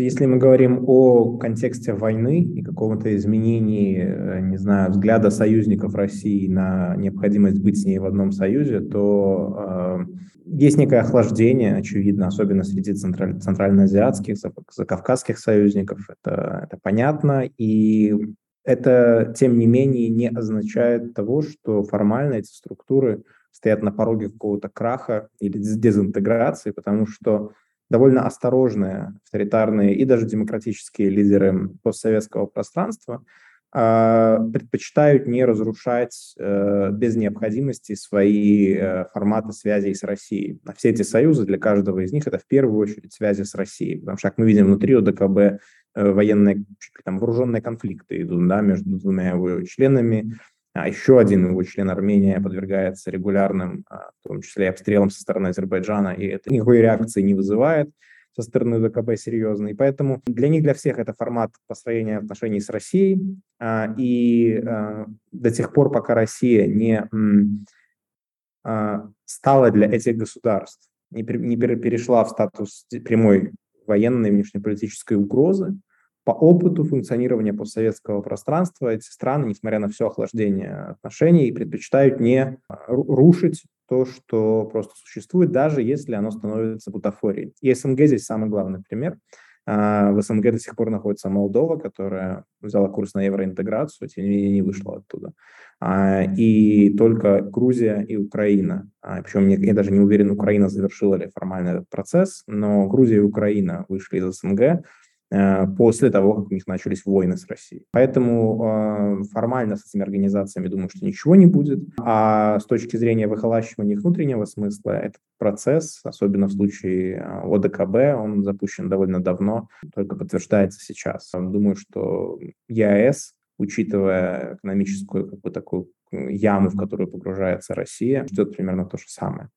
Если мы говорим о контексте войны и какого-то изменении, э, не знаю, взгляда союзников России на необходимость быть с ней в одном союзе, то э, есть некое охлаждение, очевидно, особенно среди централь, центральноазиатских, закавказских союзников. Это, это понятно. И это, тем не менее, не означает того, что формально эти структуры стоят на пороге какого-то краха или дезинтеграции, потому что довольно осторожные авторитарные и даже демократические лидеры постсоветского пространства э, предпочитают не разрушать э, без необходимости свои э, форматы связей с Россией. А все эти союзы для каждого из них это в первую очередь связи с Россией, потому что, как мы видим, внутри ОДКБ э, военные, там, вооруженные конфликты идут да, между двумя его членами, а еще один его член Армения подвергается регулярным, а, в том числе обстрелам со стороны Азербайджана, и это никакой реакции не вызывает со стороны ВКБ серьезно. И поэтому для них, для всех это формат построения отношений с Россией. А, и а, до тех пор, пока Россия не стала для этих государств, не перешла в статус прямой военной внешнеполитической угрозы, по опыту функционирования постсоветского пространства эти страны, несмотря на все охлаждение отношений, предпочитают не а, рушить то, что просто существует, даже если оно становится бутафорией. И СНГ здесь самый главный пример. А, в СНГ до сих пор находится Молдова, которая взяла курс на евроинтеграцию, тем не менее не вышла оттуда. А, и только Грузия и Украина. Причем я даже не уверен, Украина завершила ли формально этот процесс, но Грузия и Украина вышли из СНГ, после того, как у них начались войны с Россией. Поэтому э, формально с этими организациями думаю, что ничего не будет. А с точки зрения выхолащивания их внутреннего смысла, этот процесс, особенно в случае э, ОДКБ, он запущен довольно давно, только подтверждается сейчас. Думаю, что ЕАЭС, учитывая экономическую как бы, такую яму, в которую погружается Россия, ждет примерно то же самое.